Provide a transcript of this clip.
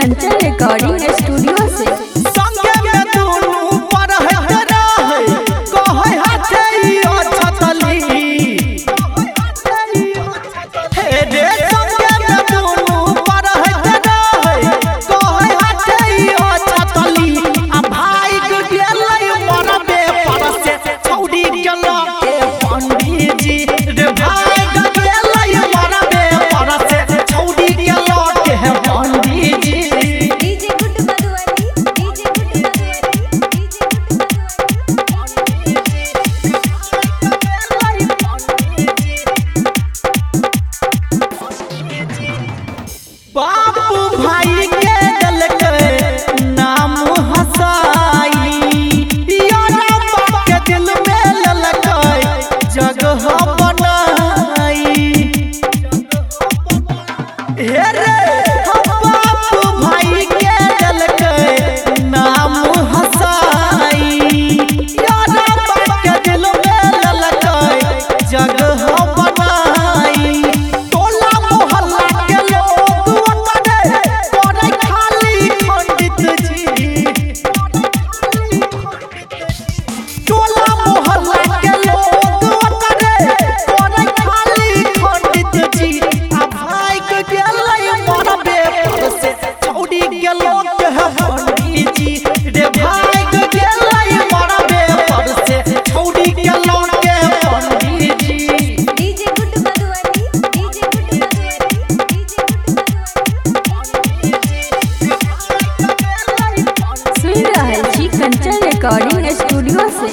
Chanchal Recording बापू भाई studio से